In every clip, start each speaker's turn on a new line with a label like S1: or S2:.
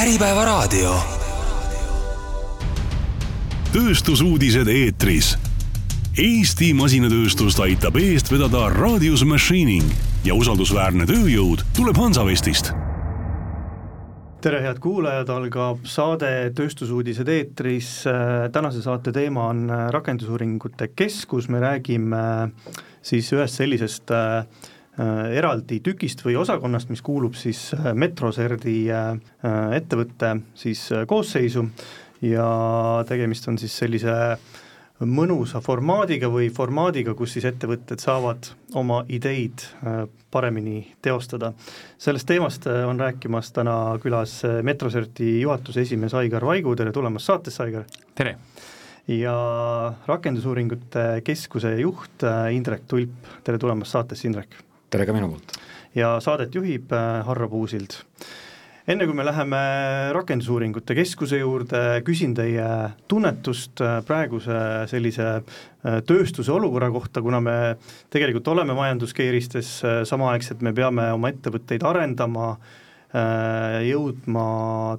S1: Äripäevaraadio.
S2: tööstusuudised eetris. Eesti masinatööstust aitab eest vedada Radius Machining ja usaldusväärne tööjõud tuleb Hansavestist
S3: tere, head kuulajad, algab saade Tööstusuudised eetris. tänase saate teema on Rakendusuuringute Keskus, me räägime siis ühest sellisest äh, eraldi tükist või osakonnast, mis kuulub siis äh, Metroserdi äh, ettevõtte siis koosseisu ja tegemist on siis sellise mõnusa formaadiga või formaadiga, kus siis ettevõtted saavad oma ideid paremini teostada. sellest teemast on rääkimas täna külas Metroserti juhatuse esimees Aigar Vaigu, tere tulemast saatesse, Aigar!
S4: tere!
S3: ja Rakendusuuringute Keskuse juht Indrek Tulp, tere tulemast saatesse, Indrek!
S5: Tere ka minu poolt!
S3: ja saadet juhib äh, Harro Puusild. enne kui me läheme Rakendusuuringute Keskuse juurde, küsin teie tunnetust äh, praeguse sellise äh, tööstuse olukorra kohta, kuna me tegelikult oleme majanduskeeristes, samaaegselt me peame oma ettevõtteid arendama, jõudma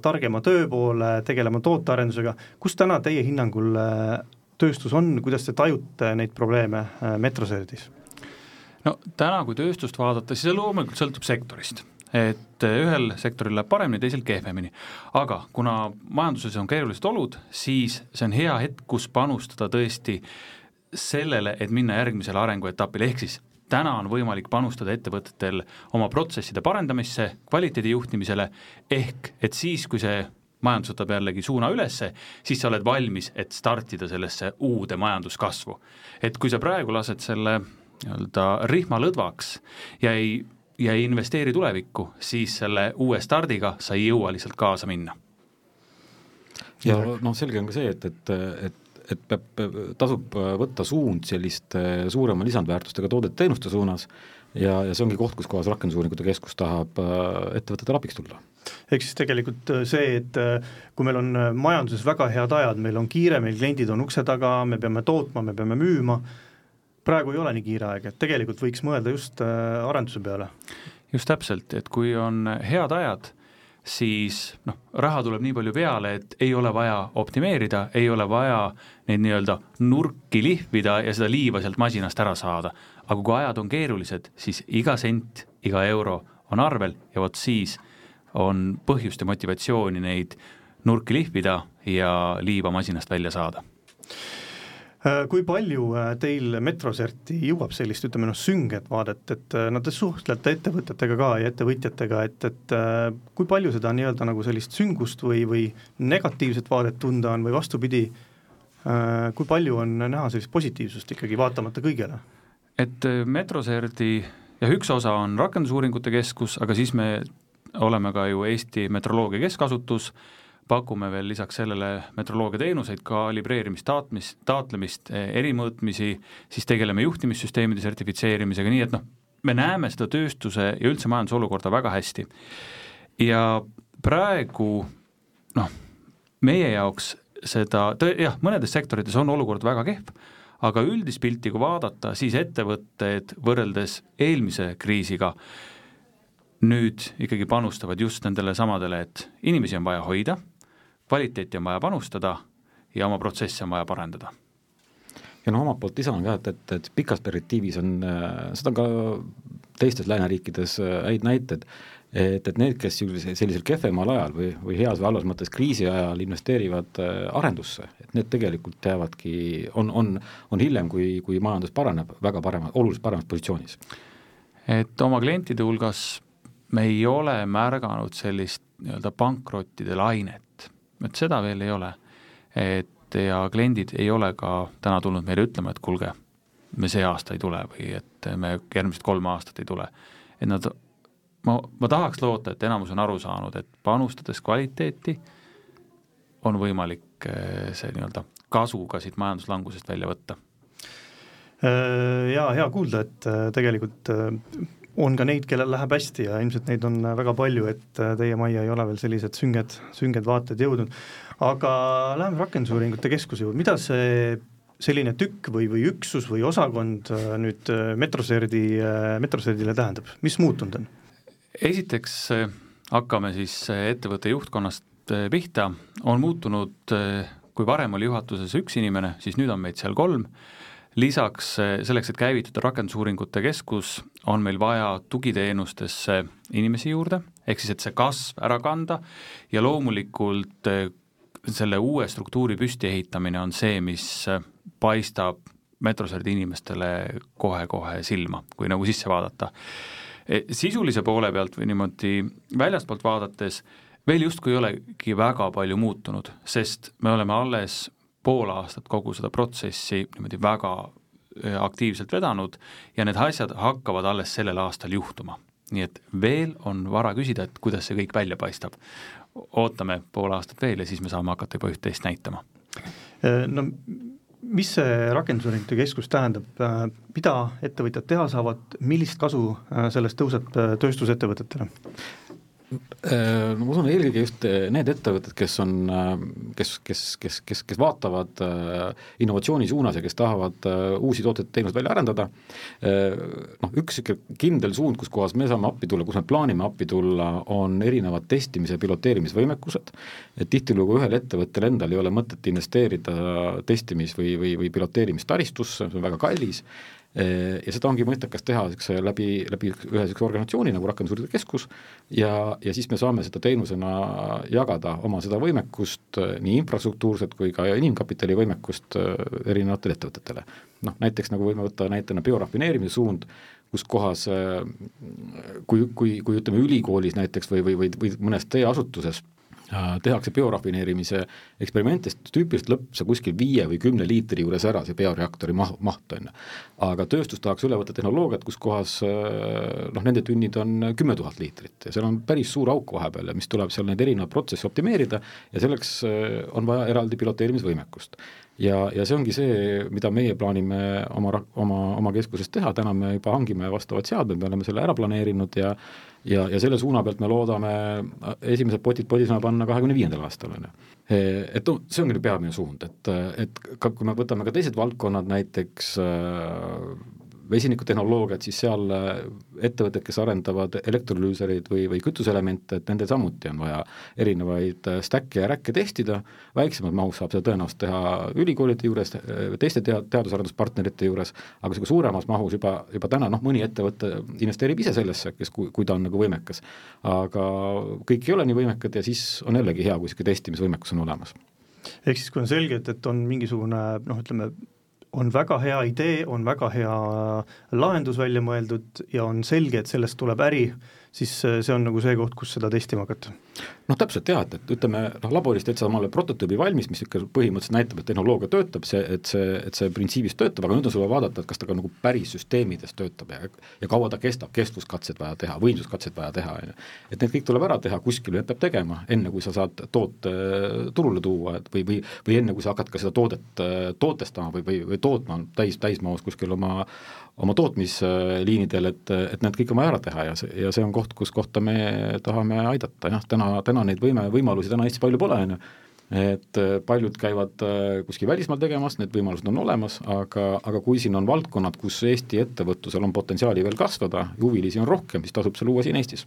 S3: targema töö poole, tegelema tootearendusega, kus täna teie hinnangul tööstus on, kuidas te tajute neid probleeme Metroserdis?
S4: No täna, kui tööstust vaadata, siis see loomulikult sõltub sektorist et ühel sektoril läheb paremini, teisel kehvemini. aga kuna majanduses on keerulised olud, siis see on hea hetk, kus panustada tõesti sellele, et minna järgmisele arenguetapile, ehk siis täna on võimalik panustada ettevõtetel oma protsesside parendamisse, kvaliteedi juhtimisele, ehk et siis, kui see majandus võtab jällegi suuna ülesse, siis sa oled valmis, et startida sellesse uude majanduskasvu. et kui sa praegu lased selle nii-öelda rihmalõdvaks ja ei, ja ei investeeri tulevikku, siis selle uue stardiga sa ei jõua lihtsalt kaasa minna.
S5: ja noh, selge on ka see, et, et, et et peab, tasub võtta suund selliste suurema lisandväärtustega toodete-teenuste suunas ja, ja see ongi koht, kus kohas Rakendusuuringute Keskus tahab äh, ettevõtetele abiks tulla
S3: ehk siis tegelikult äh, see, et äh, kui meil on majanduses väga head ajad, meil on kiire, meil kliendid on ukse taga, me peame tootma, me peame müüma, praegu ei ole nii kiire aeg, et tegelikult võiks mõelda just äh, arenduse peale.
S4: just täpselt, et kui on head ajad, siis noh, raha tuleb nii palju peale, et ei ole vaja optimeerida, ei ole vaja neid nii-öelda nurki lihvida ja seda liiva sealt masinast ära saada. aga kui ajad on keerulised, siis iga sent, iga euro on arvel ja vot siis on põhjust ja motivatsiooni neid nurki lihvida ja liiva masinast välja saada
S3: kui palju äh, teil Metroserti jõuab sellist, ütleme noh, sünget vaadet, et äh, no te suhtlete ettevõtetega ka ja ettevõtjatega, et, et kui palju seda nii-öelda nagu sellist süngust või, või negatiivset vaadet tunda on või vastupidi, kui palju on näha sellist positiivsust ikkagi, vaatamata kõigele?
S4: et Metroserti jah, üks osa on Rakendusuuringute Keskus, aga siis me oleme ka ju Eesti Metroloogia Keskasutus, pakume veel lisaks sellele metroloogiateenuseid, kalibreerimist, taatmist, taatlemist, erimõõtmisi, siis tegeleme juhtimissüsteemide sertifitseerimisega, nii et noh, me näeme seda tööstuse ja üldse majanduse olukorda väga hästi. ja praegu noh, meie jaoks seda, jah, mõnedes sektorites on olukord väga kehv, aga üldist pilti, kui vaadata, siis ettevõtted võrreldes eelmise kriisiga nüüd ikkagi panustavad just nendele samadele, et inimesi on vaja hoida kvaliteeti on vaja panustada ja oma protsesse on vaja parendada
S5: ja no omalt poolt lisan ka, et, et, et pikas perspektiivis on, äh, seda on ka teistes lääneriikides äh, häid näiteid, et, et need, kes sellisel kehvemal ajal või, või heas või halvas mõttes kriisi ajal investeerivad äh, arendusse, et need tegelikult jäävadki, on, on, on hiljem, kui, kui majandus paraneb, väga parema, oluliselt paremas positsioonis.
S4: et oma klientide hulgas me ei ole märganud sellist nii-öelda pankrottide lainet, et seda veel ei ole. et ja kliendid ei ole ka täna tulnud meile ütlema, et kuulge, me see aasta ei tule või et me järgmised kolm aastat ei tule. et nad, ma, ma tahaks loota, et enamus on aru saanud, et panustades kvaliteeti on võimalik eh, see nii-öelda kasu ka siit majanduslangusest välja võtta.
S3: Äh, jaa, hea kuulda, et äh, tegelikult äh, on ka neid, kellel läheb hästi ja ilmselt neid on väga palju, et äh, teie majja ei ole veel sellised sünged, sünged vaated jõudnud. aga läheme Rakendusuuringute Keskuse juurde, mida see selline tükk või, või üksus või osakond äh, nüüd äh, Metroserdi, Metroserdile tähendab, mis muutunud on?
S4: esiteks hakkame siis ettevõtte juhtkonnast pihta, on muutunud, kui varem oli juhatuses üks inimene, siis nüüd on meid seal kolm, lisaks selleks, et käivitada rakendusuuringute keskus, on meil vaja tugiteenustesse inimesi juurde, ehk siis, et see kasv ära kanda ja loomulikult selle uue struktuuri püstiehitamine on see, mis paistab Metroserdi inimestele kohe-kohe silma, kui nagu sisse vaadata. E, sisulise poole pealt või niimoodi väljastpoolt vaadates veel justkui ei olegi väga palju muutunud, sest me oleme alles pool aastat kogu seda protsessi niimoodi väga e, aktiivselt vedanud ja need asjad hakkavad alles sellel aastal juhtuma. nii et veel on vara küsida, et kuidas see kõik välja paistab. ootame pool aastat veel ja siis me saame hakata juba üht-teist näitama.
S3: E, no mis see rakendusuuringute keskus tähendab, äh, mida ettevõtjad teha saavad, millist kasu äh, sellest tõuseb äh, tööstusettevõtetele?
S5: Äh, no ma usun eelkõige just äh, need ettevõtted, kes on, äh, kes, kes, kes, kes, kes vaatavad innovatsiooni suunas ja kes tahavad uusi tooteid, teenuseid välja arendada, noh, üks niisugune kindel suund, kus kohas me saame appi tulla, kus me plaanime appi tulla, on erinevad testimise piloteerimisvõimekused, et tihtilugu ühel ettevõttel endal ei ole mõtet investeerida testimis- või, või, või piloteerimistaristusse, see on väga kallis, ja seda ongi mõttekas teha niisuguse läbi, läbi ühe niisuguse organisatsiooni nagu Rakendusuuringute Keskus ja, ja siis me saame seda teenusena jagada, oma seda võimekust, nii infrastruktuurset kui ka inimkapitali võimekust erinevatele ettevõtetele. noh, näiteks nagu võime võtta näitena biorafineerimise suund, kus kohas kui, kui, kui ütleme, ülikoolis näiteks või, või, või, või mõnes teeasutuses tehakse biorafineerimise eksperimente, sest tüüpiliselt lõpeb see kuskil viie või kümne liitri juures ära, see bioreaktori maht, maht on ju. aga tööstus tahaks üle võtta tehnoloogiat, kus kohas äh, noh, nende tünnid on kümme tuhat liitrit ja seal on päris suur auk vahepeal ja mis tuleb seal neid erinevaid protsesse optimeerida ja selleks äh, on vaja eraldi piloteerimisvõimekust ja, ja see ongi see, mida meie plaanime oma, oma, oma keskuses teha, täna me juba hangime vastavad seadmed, me oleme selle ära planeerinud ja ja, ja selle suuna pealt me loodame esimesed potid podisema panna kahekümne viiendal aastal, on ju. Et noh, see ongi peamine suund, et, et ka kui me võtame ka teised valdkonnad, näiteks vesinikutehnoloogiat, siis seal äh, ettevõtted, kes arendavad elektrolüüsereid või, või kütuseelemente, et nendel samuti on vaja erinevaid äh, stack'e ja räkke testida, väiksemas mahus saab seda tõenäoliselt teha ülikoolide juures, äh, teiste tea-, teadus-arenduspartnerite juures, aga niisugune suuremas mahus juba, juba täna noh, mõni ettevõte investeerib ise sellesse, kes, kui, kui ta on nagu võimekas. aga kõik ei ole nii võimekad ja siis on jällegi hea, kui niisugune testimisvõimekus on olemas
S3: ehk siis, kui on selge, et, et on mingisugune noh, ütleme on väga hea idee, on väga hea lahendus välja mõeldud ja on selge, et sellest tuleb äri, siis see on nagu see koht, kus seda testima hakata
S5: noh, täpselt jah, et, et ütleme noh, laboris teed sa omale prototüübi valmis, mis ikka põhimõtteliselt näitab, et tehnoloogia töötab, see, et see, et see printsiibis töötab, aga nüüd on sul vaja vaadata, et kas ta ka nagu päris süsteemides töötab ja, ja kaua ta kestab, kestvuskatsed vaja teha, võimsuskatsed vaja teha, on ju. et need kõik tuleb ära teha, kuskil peab tegema, enne kui sa saad toote turule tuua, et või, või, või enne, kui sa hakkad ka seda toodet tootestama või, või, või tootma täis, täismahus kuskil oma oma tootmisliinidel, et, et need kõik on vaja ära teha ja see, ja see on koht, kus kohta me tahame aidata, jah, täna täna, neid võime, võimalusi täna Eestis palju pole, on ju, et äh, paljud käivad äh, kuskil välismaal tegemas, need võimalused on olemas, aga, aga kui siin on valdkonnad, kus Eesti ettevõtlusel on potentsiaali veel kasvada, huvilisi on rohkem, siis tasub see luua siin Eestis.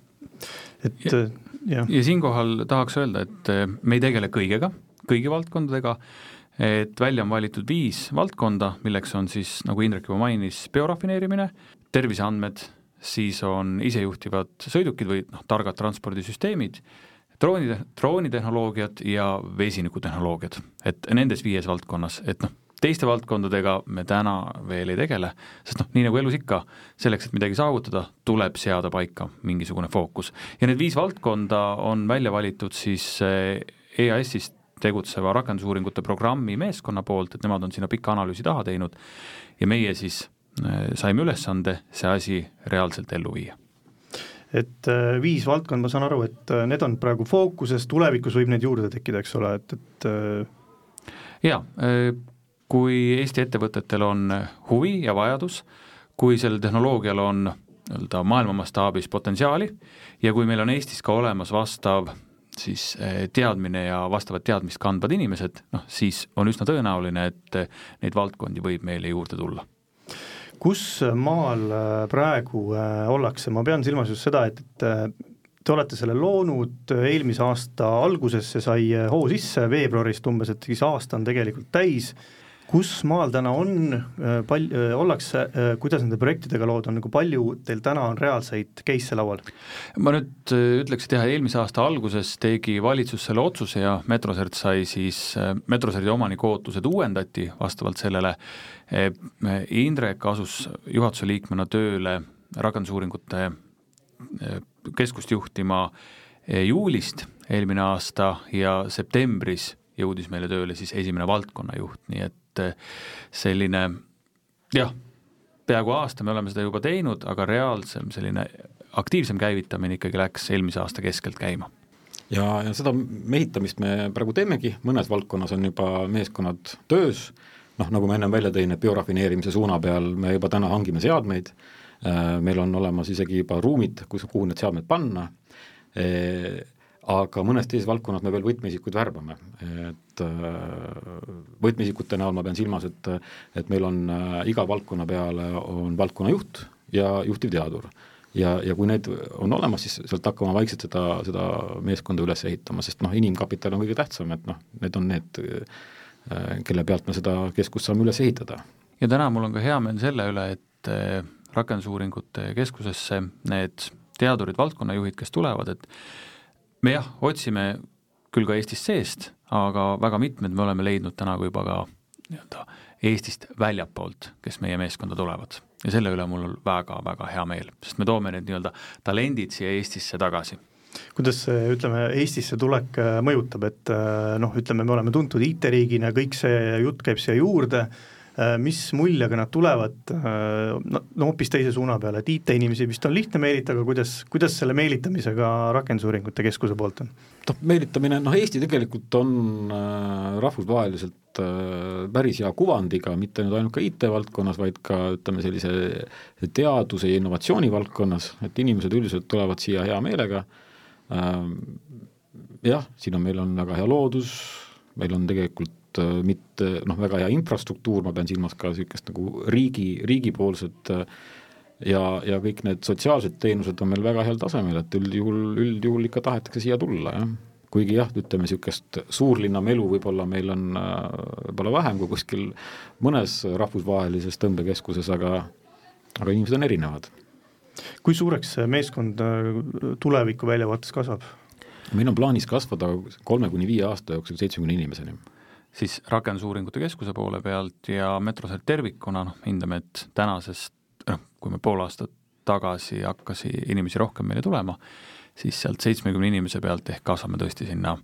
S4: et ja, äh, jah. ja siinkohal tahaks öelda, et me ei tegele kõigega, kõigi valdkondadega, et välja on valitud viis valdkonda, milleks on siis, nagu Indrek juba mainis, biorafineerimine, terviseandmed, siis on isejuhtivad sõidukid või noh, targad transpordisüsteemid, droonide, droonitehnoloogiad ja vesinikutehnoloogiad, et nendes viies valdkonnas, et noh, teiste valdkondadega me täna veel ei tegele, sest noh, nii nagu elus ikka, selleks, et midagi saavutada, tuleb seada paika mingisugune fookus. ja need viis valdkonda on välja valitud siis eh, EAS-ist tegutseva rakendusuuringute programmi meeskonna poolt, et nemad on sinna pika analüüsi taha teinud. Ja meie siis Äh, saime ülesande see asi reaalselt ellu viia.
S3: Et äh, viis valdkonda, ma saan aru, et äh, need on praegu fookuses, tulevikus võib neid juurde tekkida, eks ole, et, et
S4: jaa, kui Eesti ettevõtetel on huvi ja vajadus, kui sellel tehnoloogial on nii-öelda maailma mastaabis potentsiaali ja kui meil on Eestis ka olemas vastav siis teadmine ja vastavat teadmist kandvad inimesed, noh siis on üsna tõenäoline, et neid valdkondi võib meile juurde tulla.
S3: Kus maal äh, praegu ollakse, ma pean silmas just seda, et, et te olete selle loonud eelmise aasta alguses, see sai hoo sisse, veebruarist umbes, et siis aasta on tegelikult täis kus maal täna on, äh, pal-, äh, ollakse, äh, kuidas nende projektidega lood on, nagu palju teil täna on reaalseid case'e laual?
S4: ma nüüd ütleks, et jah, eelmise aasta alguses tegi valitsus selle otsuse ja Metrosert sai siis, Metroserdi omaniku ootused uuendati vastavalt sellele, Indrek asus juhatuse liikmena tööle rakendusuuringute keskust juhtima juulist eelmine aasta ja septembris jõudis meile tööle siis esimene valdkonnajuht, nii et et eh, selline jah, peaaegu aasta me oleme seda juba teinud, aga reaalsem selline aktiivsem käivitamine ikkagi läks eelmise aasta keskelt käima.
S5: Ja, ja seda mehitamist me praegu teemegi, mõnes valdkonnas on juba meeskonnad töös, noh, nagu ma ennem välja tõin, et biorafineerimise suuna peal me juba täna hangime seadmeid, äh, meil on olemas isegi juba ruumid, kus, kuhu need seadmed panna, äh, aga mõnes teises valdkonnas me veel võtmeisikuid värbame, et äh, võtmeisikute näol ma pean silmas, et et meil on äh, iga valdkonna peale on valdkonnajuht ja juhtivteadur. ja, ja kui need on olemas, siis sealt hakkame vaikselt seda, seda meeskonda üles ehitama, sest noh, inimkapital on kõige tähtsam, et noh, need on need, äh, kelle pealt me seda keskust saame üles ehitada.
S4: ja täna mul on ka hea meel selle üle, et rakendusuuringute keskusesse need teadurid, valdkonnajuhid, kes tulevad, et me jah, otsime küll ka Eestist seest, aga väga mitmed me oleme leidnud täna juba ka nii-öelda Eestist väljapoolt, kes meie meeskonda tulevad. ja selle üle mul on väga-väga hea meel, sest me toome need nii-öelda talendid siia Eestisse tagasi
S3: kuidas see, ütleme, Eestisse tulek äh, mõjutab, et äh, noh, ütleme, me oleme tuntud IT-riigina, kõik see jutt käib siia juurde, mis muljega nad tulevad, äh, no, no hoopis teise suuna peale, et IT-inimesi vist on lihtne meelitada, aga kuidas, kuidas selle meelitamisega Rakendusuuringute Keskuse poolt on?
S5: noh, meelitamine, noh Eesti tegelikult on äh, rahvusvaheliselt äh, päris hea kuvandiga, mitte nüüd ainult ka IT-valdkonnas, vaid ka ütleme, sellise teaduse ja innovatsiooni valdkonnas, et inimesed üldiselt tulevad siia hea meelega. Äh,, jah, siin on, meil on väga hea loodus, meil on tegelikult Äh, mitte noh, väga hea infrastruktuur, ma pean silmas ka niisugust nagu riigi, riigipoolset äh, ja, ja kõik need sotsiaalsed teenused on meil väga heal tasemel, et üldjuhul, üldjuhul ikka tahetakse siia tulla, jah. kuigi jah, ütleme niisugust suurlinna melu võib-olla meil on äh, võib-olla vähem kui kuskil mõnes rahvusvahelises tõmbekeskuses, aga aga inimesed on erinevad.
S3: kui suureks see meeskond tuleviku väljavaates kasvab?
S5: meil on plaanis kasvada kolme kuni viie aasta jooksul seitsmekümne inimeseni
S4: siis Rakendusuuringute Keskuse poole pealt ja Metrosel tervikuna, noh, hindame, et tänasest, noh, kui me pool aastat tagasi hakkas inimesi rohkem meile tulema, siis sealt seitsmekümne inimese pealt ehk kasvame tõesti sinna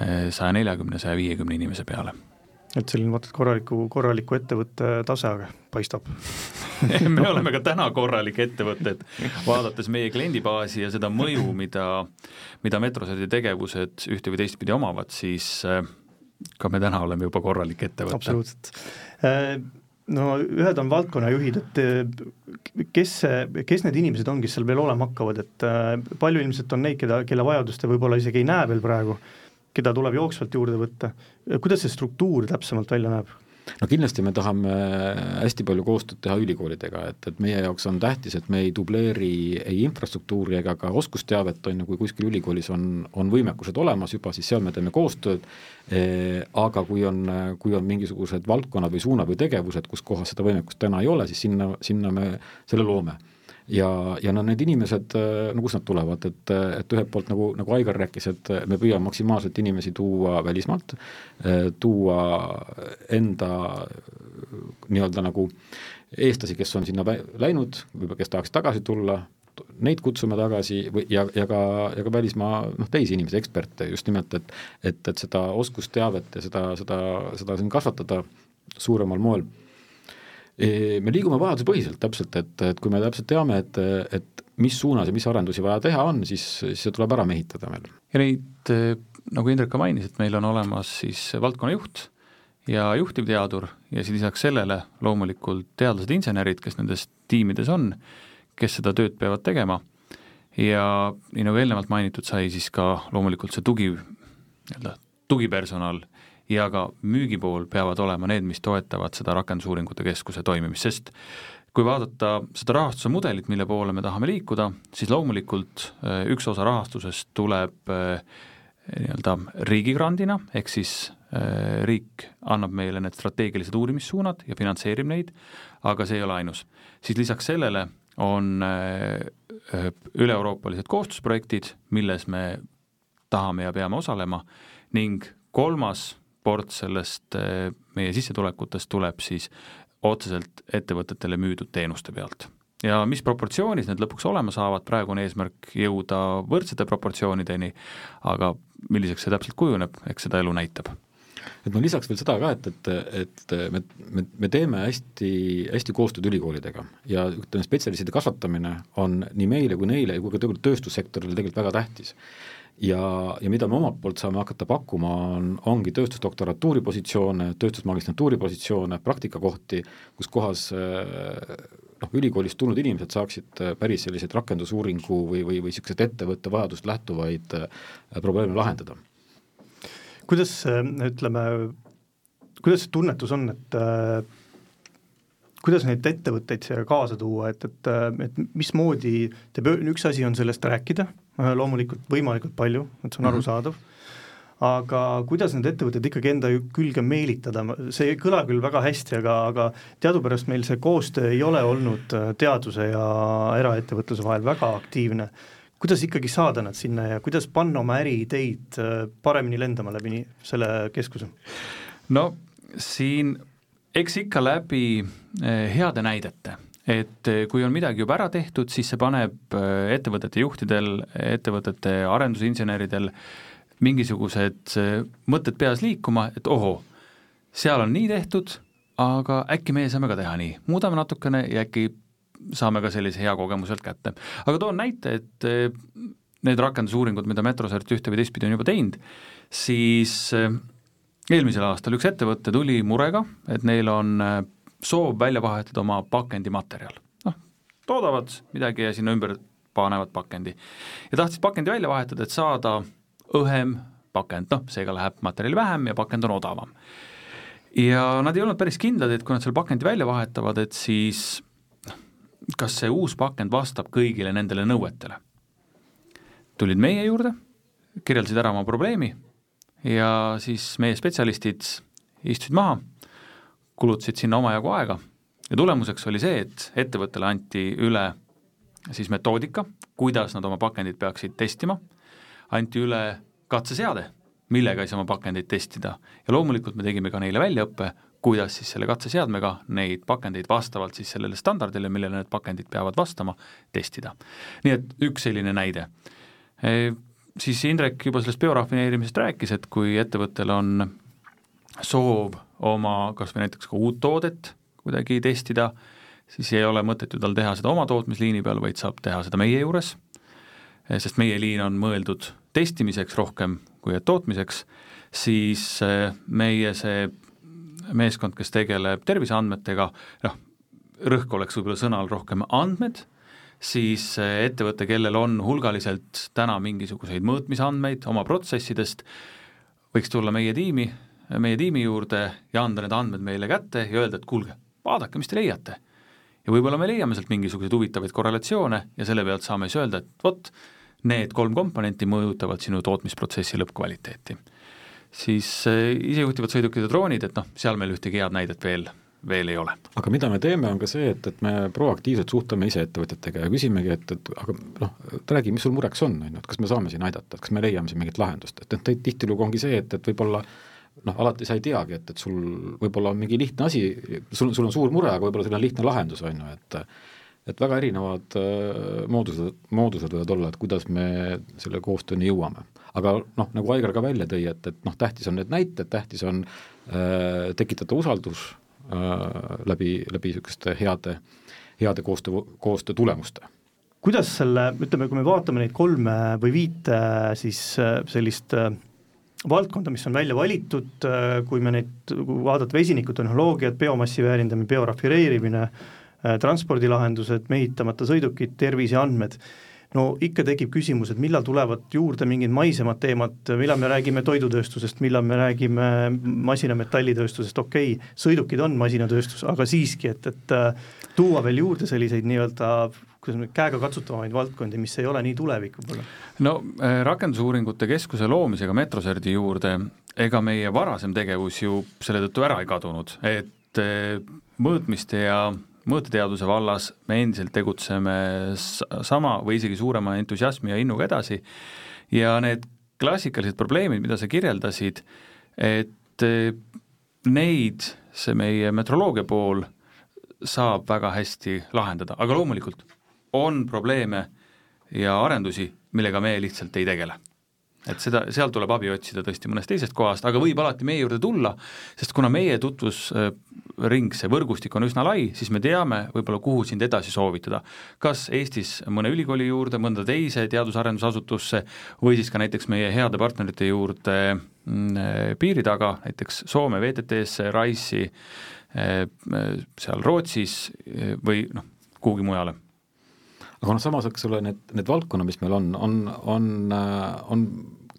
S4: eh, saja neljakümne, saja viiekümne inimese peale.
S3: et selline vaata, et korraliku, korraliku ettevõtte tase paistab
S4: me oleme ka täna korralik ettevõte, et vaadates meie kliendibaasi ja seda mõju, mida, mida Metrosedi tegevused ühte või teistpidi omavad, siis äh, ka me täna oleme juba korralik ettevõte.
S3: absoluutselt. Äh, no ühed on valdkonnajuhid, et äh, kes see, kes need inimesed on, kes seal veel olema hakkavad, et äh, palju ilmselt on neid, keda, kelle vajadust te võib-olla isegi ei näe veel praegu, keda tuleb jooksvalt juurde võtta, kuidas see struktuur täpsemalt välja näeb?
S5: No kindlasti me tahame hästi palju koostööd teha ülikoolidega, et, et meie jaoks on tähtis, et me ei dubleeri ei infrastruktuuri ega ka oskusteavet, on ju, kui kuskil ülikoolis on, on võimekused olemas juba, siis seal me teeme koostööd. Eh,, aga kui on, kui on mingisugused valdkonnad või suunad või tegevused, kus kohas seda võimekust täna ei ole, siis sinna, sinna me selle loome ja, ja no need inimesed, no kust nad tulevad, et, et ühelt poolt nagu, nagu Aigar rääkis, et me püüame maksimaalselt inimesi tuua välismaalt, tuua enda nii-öelda nagu eestlasi, kes on sinna läinud, võib-olla kes tahaks tagasi tulla, neid kutsume tagasi või, ja, ja ka, ja ka välismaa noh, teisi inimesi, eksperte just nimelt, et et, et seda oskusteavet ja seda, seda, seda siin kasvatada suuremal moel me liigume vajadusepõhiselt täpselt, et, et kui me täpselt teame, et, et mis suunas ja mis arendusi vaja teha on, siis, siis see tuleb ära mehitada meil.
S4: ja neid, nagu Indrek ka mainis, et meil on olemas siis valdkonnajuht ja juhtivteadur ja siis lisaks sellele loomulikult teadlased, insenerid, kes nendes tiimides on, kes seda tööd peavad tegema ja nii nagu eelnevalt mainitud sai, siis ka loomulikult see tugi, nii-öelda tugipersonal ja ka müügipool peavad olema need, mis toetavad seda rakendusuuringute keskuse toimimist, sest kui vaadata seda rahastuse mudelit, mille poole me tahame liikuda, siis loomulikult üks osa rahastusest tuleb nii-öelda riigigrandina, ehk siis riik annab meile need strateegilised uurimissuunad ja finantseerib neid, aga see ei ole ainus. siis lisaks sellele on üle-euroopalised koostöösprojektid, milles me tahame ja peame osalema ning kolmas ports sellest eh, meie sissetulekutest tuleb siis otseselt ettevõtetele müüdud teenuste pealt. ja mis proportsioonis need lõpuks olema saavad, praegu on eesmärk jõuda võrdsete proportsioonideni, aga milliseks see täpselt kujuneb, eks seda elu näitab
S5: et ma lisaks veel seda ka, et, et, et me, me, me teeme hästi, hästi koostööd ülikoolidega ja ütleme, spetsialistide kasvatamine on nii meile kui neile kui ka tegelikult tööstussektorile tegelikult väga tähtis ja, ja mida me omalt poolt saame hakata pakkuma, on, ongi tööstusdoktorantuuri positsioone, tööstusmagistrantuuri positsioone, praktikakohti, kus kohas eh, noh, ülikoolist tulnud inimesed saaksid eh, päris selliseid rakendusuuringu või, või, või niisuguseid ettevõtte vajadust lähtuvaid eh, probleeme lahendada.
S3: kuidas ütleme, kuidas see tunnetus on, et kuidas neid ettevõtteid siia kaasa tuua, et, et, et mismoodi teeb, üks asi on sellest rääkida, loomulikult võimalikult palju, et see on mm -hmm. arusaadav, aga kuidas need ettevõtted ikkagi enda külge meelitada, see ei kõla küll väga hästi, aga, aga teadupärast meil see koostöö ei ole olnud teaduse ja eraettevõtluse vahel väga aktiivne, kuidas ikkagi saada nad sinna ja kuidas panna oma äriideid paremini lendama läbi selle keskuse?
S4: no siin eks ikka läbi heade näidete, et eh, kui on midagi juba ära tehtud, siis see paneb eh, ettevõtete juhtidel, ettevõtete arendusinseneridel mingisugused mõtted peas liikuma, et ohoo, seal on nii tehtud, aga äkki meie saame ka teha nii, muudame natukene ja äkki saame ka sellise hea kogemuselt kätte. aga toon näite, et need rakendusuuringud, mida Metrosert ühte või teistpidi on juba teinud, siis eelmisel aastal üks ettevõte tuli murega, et neil on soov välja vahetada oma pakendimaterjal. noh, toodavad midagi ja sinna ümber panevad pakendi. ja tahtsid pakendi välja vahetada, et saada õhem pakend, noh, seega läheb materjali vähem ja pakend on odavam. ja nad ei olnud päris kindlad, et kui nad selle pakendi välja vahetavad, et siis noh, kas see uus pakend vastab kõigile nendele nõuetele. tulid meie juurde, kirjeldasid ära oma probleemi ja siis meie spetsialistid istusid maha, kulutasid sinna omajagu aega. Ja tulemuseks oli see, et ettevõttele anti üle siis metoodika, kuidas nad oma pakendit peaksid testima, anti üle katseseade, millega siis oma pakendeid testida. Ja loomulikult me tegime ka neile väljaõppe, kuidas siis selle katseseadmega neid pakendeid vastavalt siis sellele standardile, millele need pakendid peavad vastama, testida. nii et üks selline näide. Siis Indrek juba sellest biorafineerimisest rääkis, et kui ettevõttel on soov oma kas või näiteks ka uut toodet kuidagi testida, siis ei ole mõtet ju tal teha seda oma tootmisliini peal, vaid saab teha seda meie juures, sest meie liin on mõeldud testimiseks rohkem kui tootmiseks, siis eh, meie see meeskond, kes tegeleb terviseandmetega, noh, rõhk oleks võib-olla sõnal rohkem andmed siis ettevõte, kellel on hulgaliselt täna mingisuguseid mõõtmisandmeid oma protsessidest, võiks tulla meie tiimi, meie tiimi juurde ja anda need andmed meile kätte ja öelda, et kuulge, vaadake, mis te leiate. ja võib-olla me leiame sealt mingisuguseid huvitavaid korrelatsioone ja selle pealt saame siis öelda, et vot, need kolm komponenti mõjutavad sinu tootmisprotsessi lõppkvaliteeti. siis eh, isejuhtivad sõidukid ja droonid, et noh, seal meil ühtegi head näidet veel veel ei ole.
S5: aga mida me teeme, on ka see, et, et me proaktiivselt suhtleme ise ettevõtjatega ja küsimegi, et, et aga noh, räägi, mis sul mureks on, on ju, et kas me saame siin aidata, et kas me leiame siin mingit lahendust, et, et tihtilugu ongi see, et, et võib-olla noh, alati sa ei teagi, et, et sul võib-olla on mingi lihtne asi, sul, sul on suur mure, aga võib-olla sul on lihtne lahendus, on ju, et et väga erinevad äh, moodused, moodused võivad olla, et kuidas me selle koostööni jõuame. aga noh, nagu Aigar ka välja tõi, et, et noh, tähtis on need näited, tähtis on äh, tekitada usaldus Äh, läbi, läbi niisuguste heade, heade koostöö, koostöö tulemuste
S3: kuidas selle, ütleme, kui me vaatame neid kolme või viite siis äh, sellist äh, valdkonda, mis on välja valitud, kui me neid, kui vaadata vesinikutehnoloogiat, biomassi väärindamine, biorafineerimine, transpordilahendused, mehitamata sõidukid, terviseandmed, no ikka tekib küsimus, et millal tulevad juurde mingid maisemad teemad, millal me räägime toidutööstusest, millal me räägime masinametallitööstusest, okei okay,, sõidukid on masinatööstus, aga siiski, et, et äh, tuua veel juurde selliseid nii-öelda kuidas me, käegakatsutavamaid valdkondi, mis ei ole nii tulevik võib-olla?
S4: no äh, rakendusuuringute keskuse loomisega Metroserdi juurde, ega meie varasem tegevus ju selle tõttu ära ei kadunud, et äh, mõõtmiste ja mõõteteaduse vallas me endiselt tegutseme sama või isegi suurema entusiasmi ja innuga edasi. Ja need klassikalised probleemid, mida sa kirjeldasid, et eh, neid see meie metroloogia pool saab väga hästi lahendada, aga loomulikult on probleeme ja arendusi, millega me lihtsalt ei tegele et seda, seal tuleb abi otsida tõesti mõnest teisest kohast, aga võib alati meie juurde tulla, sest kuna meie tutvusring, see võrgustik on üsna lai, siis me teame võib-olla, kuhu sind edasi soovitada. kas Eestis mõne ülikooli juurde, mõnda teise teadus-arendusasutusse või siis ka näiteks meie heade partnerite juurde mm, piiri taga, näiteks Soome VTT-sse, Rice'i, eh, seal Rootsis eh, või noh, kuhugi mujale
S5: aga noh, samas, eks ole, need, need valdkonnad, mis meil on, on, on, äh, on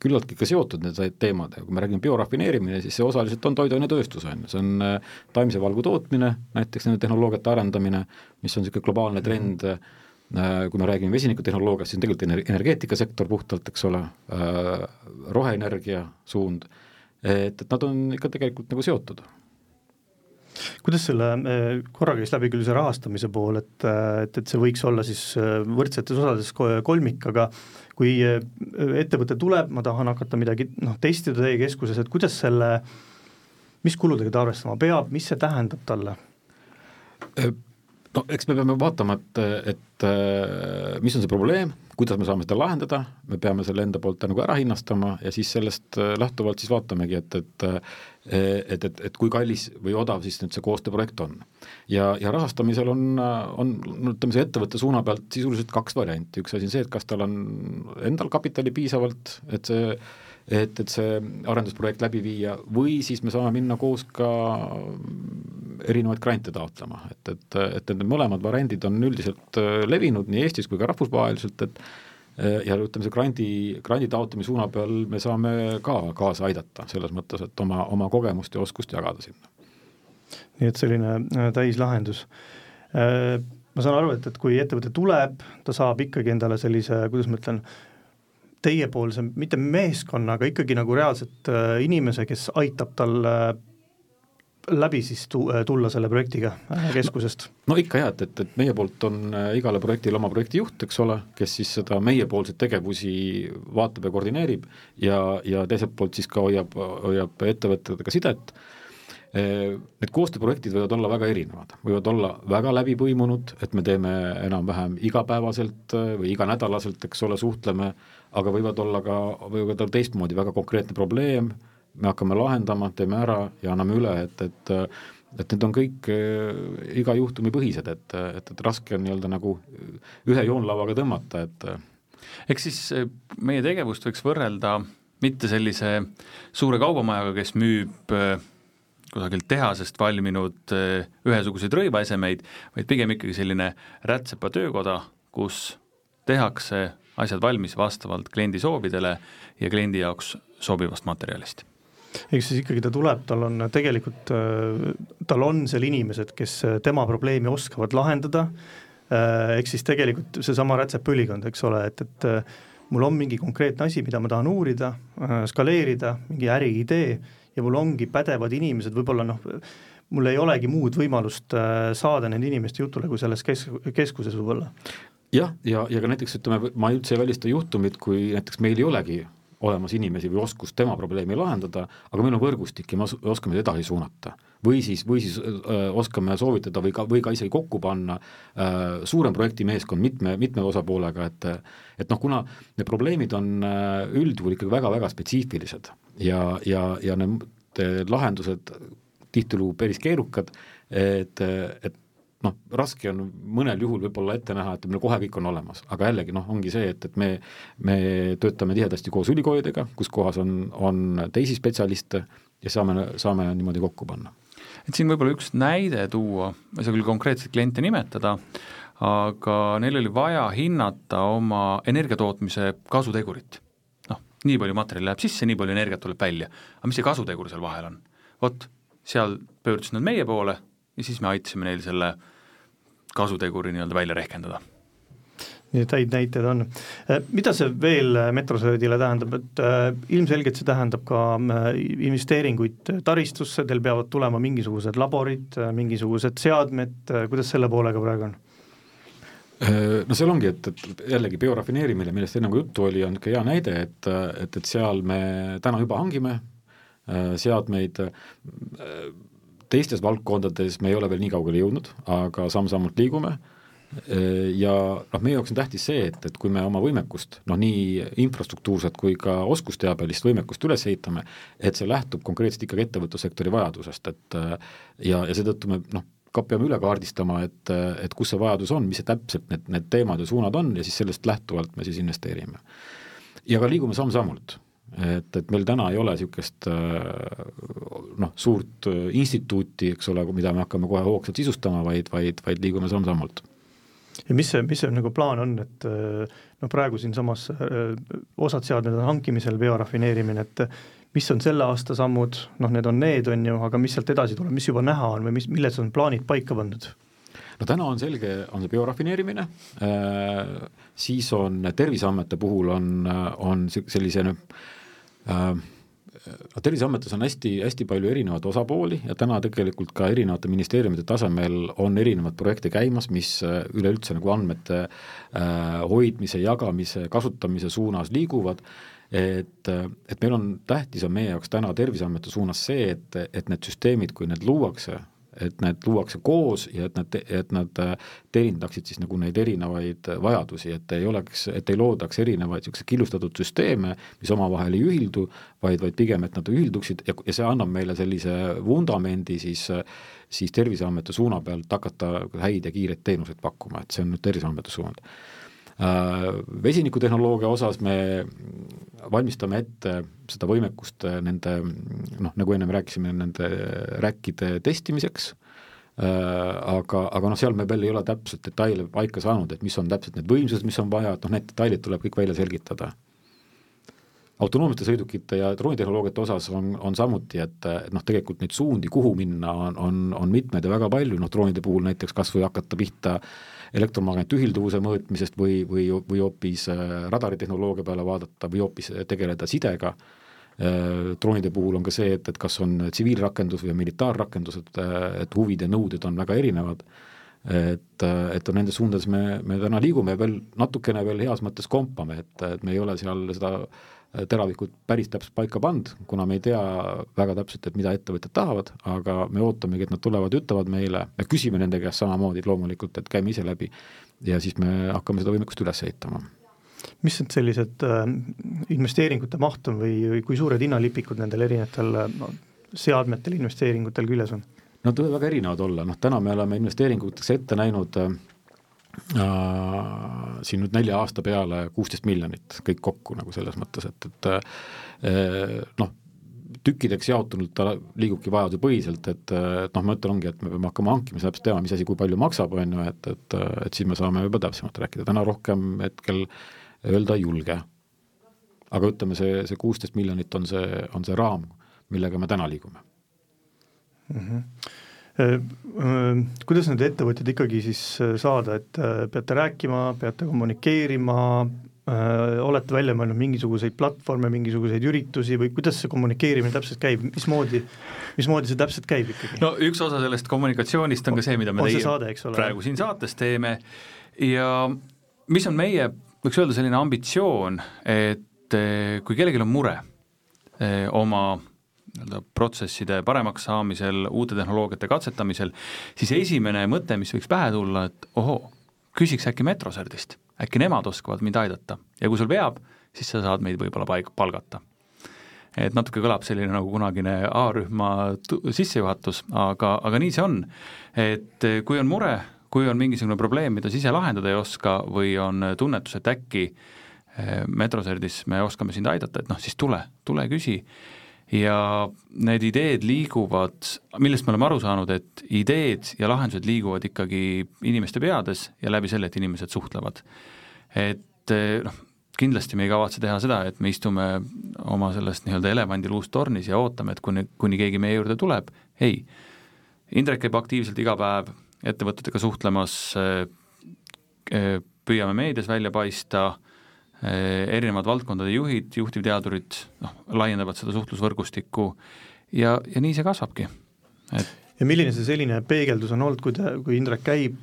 S5: küllaltki ka seotud nende teemadega, kui me räägime biorafineerimine, siis see osaliselt on toiduainetööstus, on ju, see on äh, taimse valgu tootmine, näiteks nende tehnoloogiate arendamine, mis on niisugune globaalne trend mm, -hmm. kui me räägime vesinikutehnoloogiast, siis on tegelikult energeetikasektor puhtalt, eks ole, roheenergia suund, et, et nad on ikka tegelikult nagu seotud
S3: kuidas selle, korra käis läbi küll see rahastamise pool, et, et, et see võiks olla siis äh, võrdsetes osades kolmik, aga kui äh, ettevõte tuleb, ma tahan hakata midagi noh, testida teie keskuses, et kuidas selle, mis kuludega ta arvestama peab, mis see tähendab talle?
S5: Äh, no eks me peame vaatama, et, et mis on see probleem, kuidas me saame seda lahendada, me peame selle enda poolt nagu ära hinnastama ja siis sellest lähtuvalt siis vaatamegi, et, et et, et, et kui kallis või odav siis nüüd see koostööprojekt on. ja, ja rahastamisel on, on ütleme, see ettevõtte suuna pealt sisuliselt kaks varianti, üks asi on see, et kas tal on endal kapitali piisavalt, et see et, et see arendusprojekt läbi viia või siis me saame minna koos ka erinevaid grante taotlema, et, et, et need mõlemad variandid on üldiselt levinud nii Eestis kui ka rahvusvaheliselt, et Äh, ja ütleme, see grandi, grandi taotlemise suuna peal me saame ka kaasa aidata, selles mõttes, et oma, oma kogemust ja oskust jagada sinna.
S3: nii et selline äh, täislahendus. Äh, ma saan aru, et, et kui ettevõte tuleb, ta saab ikkagi endale sellise, kuidas ma ütlen, teiepoolse, mitte meeskonna, aga ikkagi nagu reaalselt inimese, kes aitab tal läbi siis tu-, tulla selle projektiga äh, keskusest?
S5: no ikka jah, et, et, et meie poolt on äh, igale projektile oma projektijuht, eks ole, kes siis seda meiepoolseid tegevusi vaatab ja koordineerib ja, ja teiselt poolt siis ka hoiab, hoiab ettevõtetega sidet. Äh, need koostööprojektid võivad olla väga erinevad, võivad olla väga läbi põimunud, et me teeme enam-vähem igapäevaselt või iganädalaselt, eks ole, suhtleme, aga võivad olla ka, võivad olla teistmoodi väga konkreetne probleem me hakkame lahendama, teeme ära ja anname üle, et, et et need on kõik äh, iga juhtumi põhised, et, et, et raske on nii-öelda nagu ühe joonlauaga tõmmata, et
S4: eks siis äh, meie tegevust võiks võrrelda mitte sellise suure kaubamajaga, kes müüb äh, kusagilt tehasest valminud ühesuguseid rõivaesemeid, vaid pigem ikkagi selline rätsepa töökoda, kus tehakse asjad valmis vastavalt kliendi soovidele ja kliendi jaoks sobivast materjalist.
S3: Ehk siis ikkagi ta tuleb, tal on tegelikult, äh, tal on seal inimesed, kes äh, tema probleemi oskavad lahendada, ehk siis tegelikult seesama rätsepõlikond, eks ole, et, et mul on mingi konkreetne asi, mida ma tahan uurida, skaleerida, mingi äriidee ja mul ongi pädevad inimesed, võib-olla noh, mul ei olegi muud võimalust saada nende inimeste jutule, kui selles kes-, keskuses võib-olla.
S5: Jah, ja, ja ka näiteks ütleme, ma üldse ei välista juhtumit, kui näiteks meil ei olegi olemas inimesi või oskust tema probleemi lahendada, aga meil on võrgustik ja me oskame edasi suunata. või siis, või siis öö, oskame soovitada või ka, või ka isegi kokku panna öö, suurem projektimeeskond mitme, mitme osapoolega, et et noh, kuna need probleemid on üldjuhul ikkagi väga-väga spetsiifilised ja, ja, ja need lahendused tihtilugu päris keerukad, et, et noh, raske on mõnel juhul võib-olla ette näha, et meil kohe kõik on olemas, aga jällegi noh, ongi see, et, et me, me töötame tihedasti koos ülikoolidega, kus kohas on, on teisi spetsialiste ja saame, saame niimoodi kokku panna.
S4: et siin võib-olla üks näide tuua, ma ei saa küll konkreetseid kliente nimetada, aga neil oli vaja hinnata oma energiatootmise kasutegurit. noh, nii palju materjali läheb sisse, nii palju energiat tuleb välja, aga mis see kasutegur seal vahel on? vot, seal pöördusid nad meie poole ja siis me aitasime neil selle kasuteguri nii-öelda välja rehkendada
S3: nii et häid näiteid on. Äh, mida see veel Metrosöödile tähendab, et äh, ilmselgelt see tähendab ka äh, investeeringuid taristusse, teil peavad tulema mingisugused laborid, mingisugused seadmed, kuidas selle poolega praegu on?
S5: no seal ongi, et, et jällegi biorafineerimine, millest enne ka juttu oli, on niisugune hea näide, et, et, et seal me täna juba hangime seadmeid, teistes valdkondades me ei ole veel nii kaugele jõudnud, aga samm-sammult liigume ja noh, meie jaoks on tähtis see, et, et kui me oma võimekust, noh nii infrastruktuurset kui ka oskusteabelist võimekust üles ehitame, et see lähtub konkreetselt ikkagi ettevõtlussektori vajadusest, et ja, ja seetõttu me noh, ka peame üle kaardistama, et, et kus see vajadus on, mis see täpselt need, need teemad ja suunad on ja siis sellest lähtuvalt me siis investeerime. ja ka liigume samm-sammult et, et meil täna ei ole niisugust noh, suurt instituuti, eks ole, mida me hakkame kohe hoogsalt sisustama, vaid, vaid, vaid liigume samm-sammult
S3: ja mis see, mis see nagu plaan on, et noh, praegu siinsamas osad seadmed on hankimisel, biorafineerimine, et mis on selle aasta sammud, noh, need on need, on ju, aga mis sealt edasi tuleb, mis juba näha on või mis, milles on plaanid paika pandud?
S5: no täna on selge, on see biorafineerimine äh,, siis on Terviseameti puhul on, on sellise äh, no Terviseametis on hästi, hästi palju erinevaid osapooli ja täna tegelikult ka erinevate ministeeriumide tasemel on erinevaid projekte käimas, mis äh, üleüldse nagu andmete äh, hoidmise, jagamise, kasutamise suunas liiguvad, et, äh, et meil on, tähtis on meie jaoks täna Terviseameti suunas see, et, et need süsteemid, kui need luuakse, et need luuakse koos ja et nad, et nad äh, teenindaksid siis nagu neid erinevaid vajadusi, et ei oleks, et ei loodaks erinevaid niisuguseid killustatud süsteeme, mis omavahel ei ühildu, vaid, vaid pigem, et nad ühilduksid ja, ja see annab meile sellise vundamendi siis siis Terviseameti suuna pealt hakata häid ja kiireid teenuseid pakkuma, et see on nüüd Terviseameti suund. Äh, vesinikutehnoloogia osas me valmistame ette seda võimekust nende noh, nagu ennem rääkisime, nende räkkide testimiseks, äh, aga, aga noh, seal me veel ei ole täpselt detaile paika saanud, et mis on täpselt need võimsused, mis on vaja, et noh, need detailid tuleb kõik välja selgitada. Autonoomsete sõidukite ja droonitehnoloogiate osas on, on samuti, et, et noh, tegelikult neid suundi, kuhu minna, on, on, on mitmeid ja väga palju, noh droonide puhul näiteks kas või hakata pihta äh, elektromagnetühilduvuse mõõtmisest või, või, või hoopis äh, radaritehnoloogia peale vaadata või hoopis tegeleda sidega, äh, droonide puhul on ka see, et, et kas on tsiviilrakendus või militaarrakendus, et, et huvid ja nõuded on väga erinevad, et, et nendes suundades me, me täna liigume veel natukene veel heas mõttes kompame, et, et me ei ole seal seda äh, teravikud päris täpselt paika pannud, kuna me ei tea väga täpselt, et mida ettevõtjad tahavad, aga me ootamegi, et nad tulevad ütlevad meile, me küsime nende käest samamoodi loomulikult, et käime ise läbi ja siis me hakkame seda võimekust üles ehitama
S3: mis need sellised äh, investeeringute maht on või, või kui suured hinnalipikud nendel erinevatel no, seadmetel, investeeringutel küljes on?
S5: Nad võivad väga erinevad olla, noh täna me oleme investeeringuteks ette näinud äh, äh, siin nüüd nelja aasta peale kuusteist miljonit kõik kokku nagu selles mõttes, et, et äh, noh, tükkideks jaotunult ta liigubki vajadusepõhiselt, et, et noh, ma ütlen, ongi, et me peame hakkama hankima, siis täpselt teama, mis asi kui palju maksab, on ju, et, et, et siis me saame juba täpsemalt rääkida, täna rohkem hetkel öelda ei julge. aga ütleme, see, see kuusteist miljonit on see, on see raam, millega me täna liigume
S3: mm. -hmm Äh, äh, kuidas need ettevõtjad ikkagi siis äh, saada, et peate rääkima, peate kommunikeerima, olete välja mõelnud mingisuguseid platvorme, mingisuguseid üritusi või kuidas see kommunikeerimine täpselt käib, mismoodi, mismoodi see täpselt käib ikkagi?
S4: no üks osa sellest kommunikatsioonist on ka see, mida me teie
S3: saade,
S4: praegu siin saates teeme. Ja mis on meie, võiks öelda, selline ambitsioon, et kui kellelgi on mure oma nii-öelda protsesside paremaks saamisel, uute tehnoloogiate katsetamisel, siis esimene mõte, mis võiks pähe tulla, et ohoo, küsiks äkki Metroserdist, äkki nemad oskavad mind aidata ja kui sul veab, siis sa saad meid võib-olla paig-, palgata. et natuke kõlab selline nagu kunagine A-rühma sissejuhatus, aga, aga nii see on. et kui on mure, kui on mingisugune probleem, mida sa ise lahendada ei oska või on tunnetus, et äkki eh, Metroserdis me oskame sind aidata, et noh, siis tule, tule küsi ja need ideed liiguvad, millest me oleme aru saanud, et ideed ja lahendused liiguvad ikkagi inimeste peades ja läbi selle, et inimesed suhtlevad. et noh, kindlasti me ei kavatse teha seda, et me istume oma sellest nii-öelda elevandiluust tornis ja ootame, et kuni, kuni keegi meie juurde tuleb, ei. Indrek käib aktiivselt iga päev ettevõtetega suhtlemas, püüame meedias välja paista, erinevad valdkondade juhid, juhtivteadurid noh, laiendavad seda suhtlusvõrgustikku ja, ja nii see kasvabki, et
S3: ja milline see selline peegeldus on olnud, kui te, kui Indrek käib,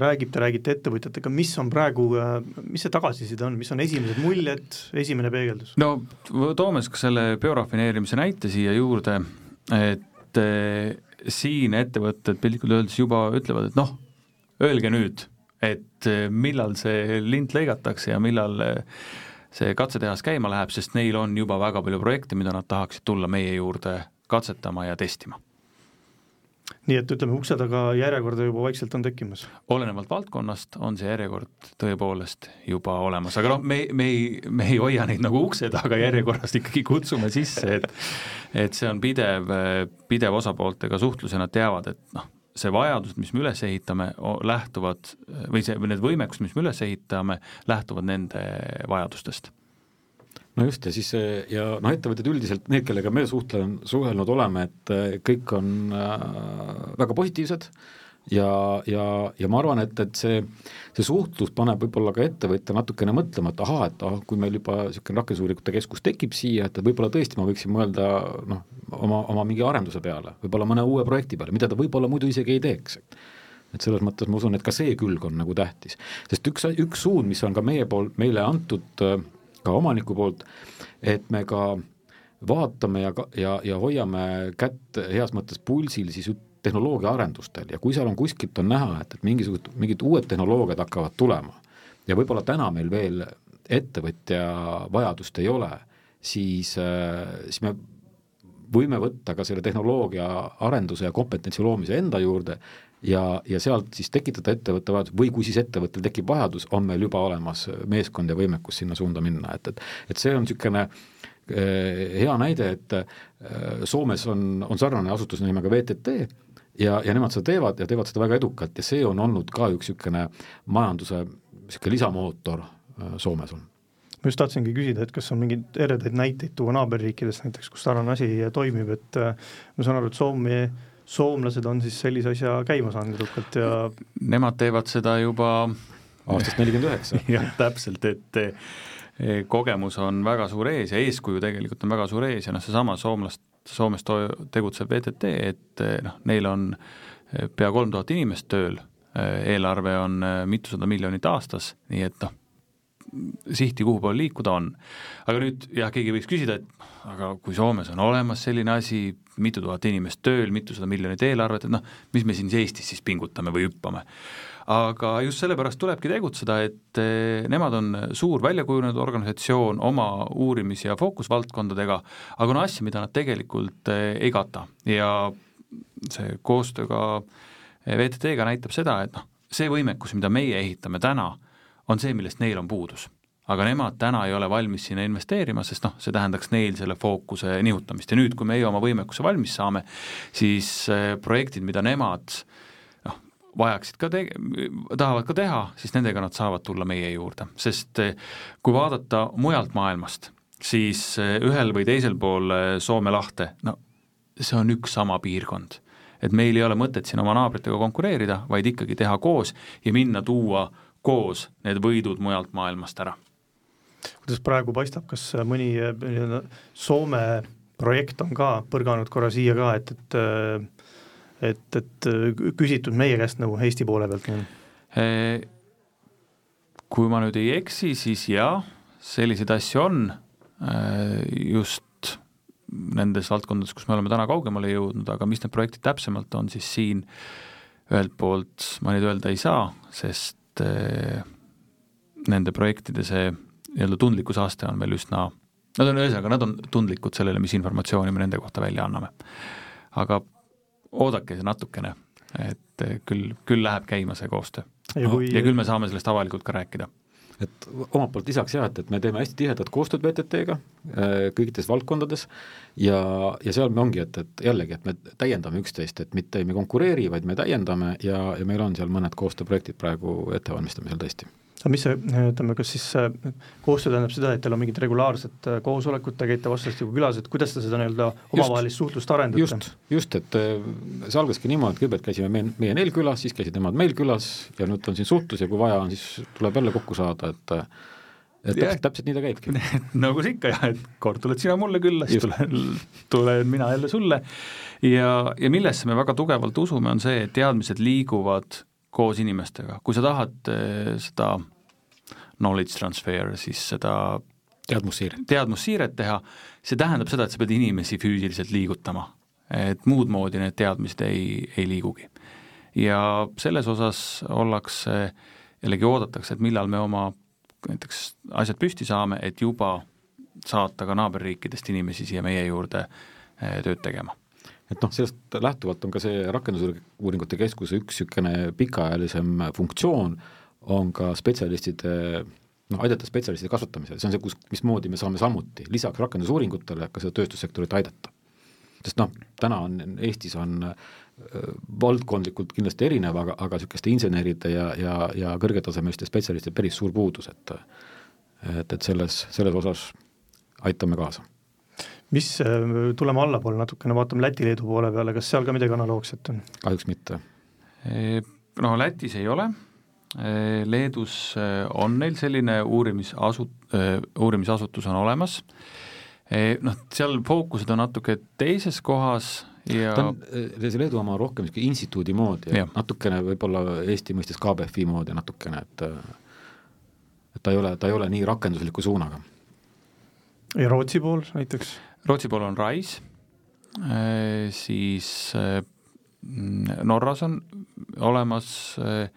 S3: räägib, te räägite ettevõtjatega, mis on praegu, mis see tagasiside on, mis on esimesed muljed, esimene peegeldus?
S4: no toome siis ka selle biorafineerimise näite siia juurde, et eh, siin ettevõtted piltlikult öeldes juba ütlevad, et noh, öelge nüüd, et eh, millal see lint lõigatakse ja millal eh, see katsetehas käima läheb, sest neil on juba väga palju projekte, mida nad tahaksid tulla meie juurde katsetama ja testima
S3: nii et ütleme, ukse taga järjekorda juba vaikselt on tekkimas?
S4: olenevalt valdkonnast on see järjekord tõepoolest juba olemas, aga noh, me, me ei, me ei hoia neid nagu ukse taga järjekorras, ikkagi kutsume sisse, et et see on pidev, pidev osapooltega suhtlus ja nad teavad, et noh, see vajadus, mis me üles ehitame, lähtuvad või see, või need võimekused, mis me üles ehitame, lähtuvad nende vajadustest.
S5: No just, ja siis ja noh, ettevõtted üldiselt, need, kellega me suhtlen, suhelnud oleme, et äh, kõik on äh, väga positiivsed ja, ja, ja ma arvan, et, et see, see suhtlus paneb võib-olla ka ettevõtja natukene mõtlema, et ahaa, et ah, kui meil juba niisugune rakendusuuringute keskus tekib siia, et võib-olla tõesti ma võiksin mõelda noh, oma, oma mingi arenduse peale, võib-olla mõne uue projekti peale, mida ta võib-olla muidu isegi ei teeks et selles mõttes ma usun, et ka see külg on nagu tähtis. sest üks, üks suund, mis on ka meie poolt meile antud ka omaniku poolt, et me ka vaatame ja, ja, ja hoiame kätt heas mõttes pulsil siis tehnoloogia arendustel ja kui seal on kuskilt on näha, et, et mingisugused, mingid uued tehnoloogiad hakkavad tulema ja võib-olla täna meil veel ettevõtja vajadust ei ole, siis, siis me võime võtta ka selle tehnoloogia arenduse ja kompetentsi loomise enda juurde ja, ja sealt siis tekitada ettevõtte vajadus või kui siis ettevõttel tekib vajadus, on meil juba olemas meeskond ja võimekus sinna suunda minna, et, et et see on niisugune eh, hea näide, et eh, Soomes on, on sarnane asutus nimega VTT ja, ja nemad seda teevad ja teevad seda väga edukalt ja see on olnud ka üks niisugune majanduse niisugune lisamootor eh, Soomes on
S3: ma just tahtsingi küsida, et kas on mingeid eredaid näiteid tuua naaberriikidest näiteks, kus sarnane asi toimib, et ma saan aru, et Soome soomlased on siis sellise asja käima saanud edukalt ja
S4: Nemad teevad seda juba
S5: aastast nelikümmend üheksa.
S4: jah, täpselt, et eh, kogemus on väga suur ees ja eeskuju tegelikult on väga suur ees ja noh, seesama soomlast, Soomes to-, tegutsev VTT, et eh, noh, neil on eh, pea kolm tuhat inimest tööl, eelarve on mitusada miljonit aastas, nii et noh, sihti, kuhu poole liikuda on. aga nüüd jah, keegi võiks küsida, et aga kui Soomes on olemas selline asi, mitu tuhat inimest tööl, mitusada miljonit eelarvet, et noh, mis me siin Eestis siis pingutame või hüppame. Aga just sellepärast tulebki tegutseda, et eh, nemad on suur väljakujunenud organisatsioon oma uurimis- ja fookusvaldkondadega, aga on asju, mida nad tegelikult eh, ei kata ja see koostöö ka eh, VTT-ga näitab seda, et noh, see võimekus, mida meie ehitame täna, on see, millest neil on puudus. aga nemad täna ei ole valmis sinna investeerima, sest noh, see tähendaks neil selle fookuse nihutamist ja nüüd, kui meie oma võimekuse valmis saame, siis äh, projektid, mida nemad noh, vajaksid ka te-, tahavad ka teha, siis nendega nad saavad tulla meie juurde, sest äh, kui vaadata mujalt maailmast, siis äh, ühel või teisel pool Soome lahte, no see on üks sama piirkond et meil ei ole mõtet siin oma naabritega konkureerida, vaid ikkagi teha koos ja minna tuua koos need võidud mujalt maailmast ära.
S3: kuidas praegu paistab, kas mõni Soome projekt on ka põrganud korra siia ka, et, et et, et küsitud meie käest nagu Eesti poole pealt?
S4: Kui ma nüüd ei eksi, siis jah, selliseid asju on, just nendes valdkondades, kus me oleme täna kaugemale jõudnud, aga mis need projektid täpsemalt on, siis siin ühelt poolt ma nüüd öelda ei saa, sest nende projektide see nii-öelda tundlikkusaste on veel üsna, nad on ühesõnaga, nad on tundlikud sellele, mis informatsiooni me nende kohta välja anname. aga oodake natukene, et eh, küll, küll läheb käima see koostöö. ja, kui... ja küll me saame sellest avalikult ka rääkida
S5: et omalt poolt lisaks jah, et, et me teeme hästi tihedat koostööd VTT-ga äh, kõikides valdkondades ja, ja seal me ongi, et, et jällegi, et me täiendame üksteist, et mitte ei me konkureeri, vaid me täiendame ja, ja meil on seal mõned koostööprojektid praegu ettevalmistamisel tõesti
S3: aga mis see, ütleme, kas siis koostöö tähendab seda, et teil on mingid regulaarsed äh, koosolekud, te käite vastastikku külas, et kuidas te seda nii-öelda omavahelist suhtlust arendate?
S5: just, just, et äh, see algaski niimoodi, et kõigepealt käisime me, meie neil külas, siis käisid nemad meil külas ja nüüd on siin suhtlus ja kui vaja on, siis tuleb jälle kokku saada, et äh, et täpselt, täpselt nii ta käibki.
S4: Nagu sa ikka jah, et kord tuled sina mulle külla, siis tulen, tulen mina jälle sulle. Ja, ja millesse me väga tugevalt usume, on see, et teadmised liiguvad koos inimestega, kui sa tahad eh, seda knowledge transfer, siis seda
S5: teadmussiiret,
S4: teadmussiiret teha, see tähendab seda, et sa pead inimesi füüsiliselt liigutama. et muud moodi need teadmised ei, ei liigugi. ja selles osas ollakse, jällegi oodatakse, et millal me oma näiteks asjad püsti saame, et juba saata ka naaberriikidest inimesi siia meie juurde eh, tööd tegema
S5: et noh, sellest lähtuvalt on ka see Rakendusuuringute Keskuse üks niisugune pikaajalisem funktsioon, on ka spetsialistide noh, aidata spetsialistide kasvatamisel, see on see, kus, mismoodi me saame samuti lisaks rakendusuuringutele ka seda tööstussektorit aidata. sest noh, täna on Eestis on äh, valdkondlikult kindlasti erinev, aga, aga niisuguste inseneride ja, ja, ja kõrgetasemeliste spetsialistide päris suur puudus, et et, et selles, selles osas aitame kaasa
S3: mis, äh, tuleme allapoole natukene, vaatame Läti-Leedu poole peale, kas seal ka midagi analoogset on?
S5: kahjuks mitte.
S4: No Lätis ei ole, Leedus äh, on neil selline uurimisasu-, uurimisasutus on olemas, noh, seal fookused on natuke teises kohas ja
S5: ta on, see Leedu oma on rohkem niisugune instituudi moodi ja natukene võib-olla Eesti mõistes KBFi moodi natukene, et et ta ei ole, ta ei ole nii rakendusliku suunaga.
S3: ja Rootsi pool näiteks?
S4: Rootsi pool on RISE, äh, siis äh, Norras on olemas, äh,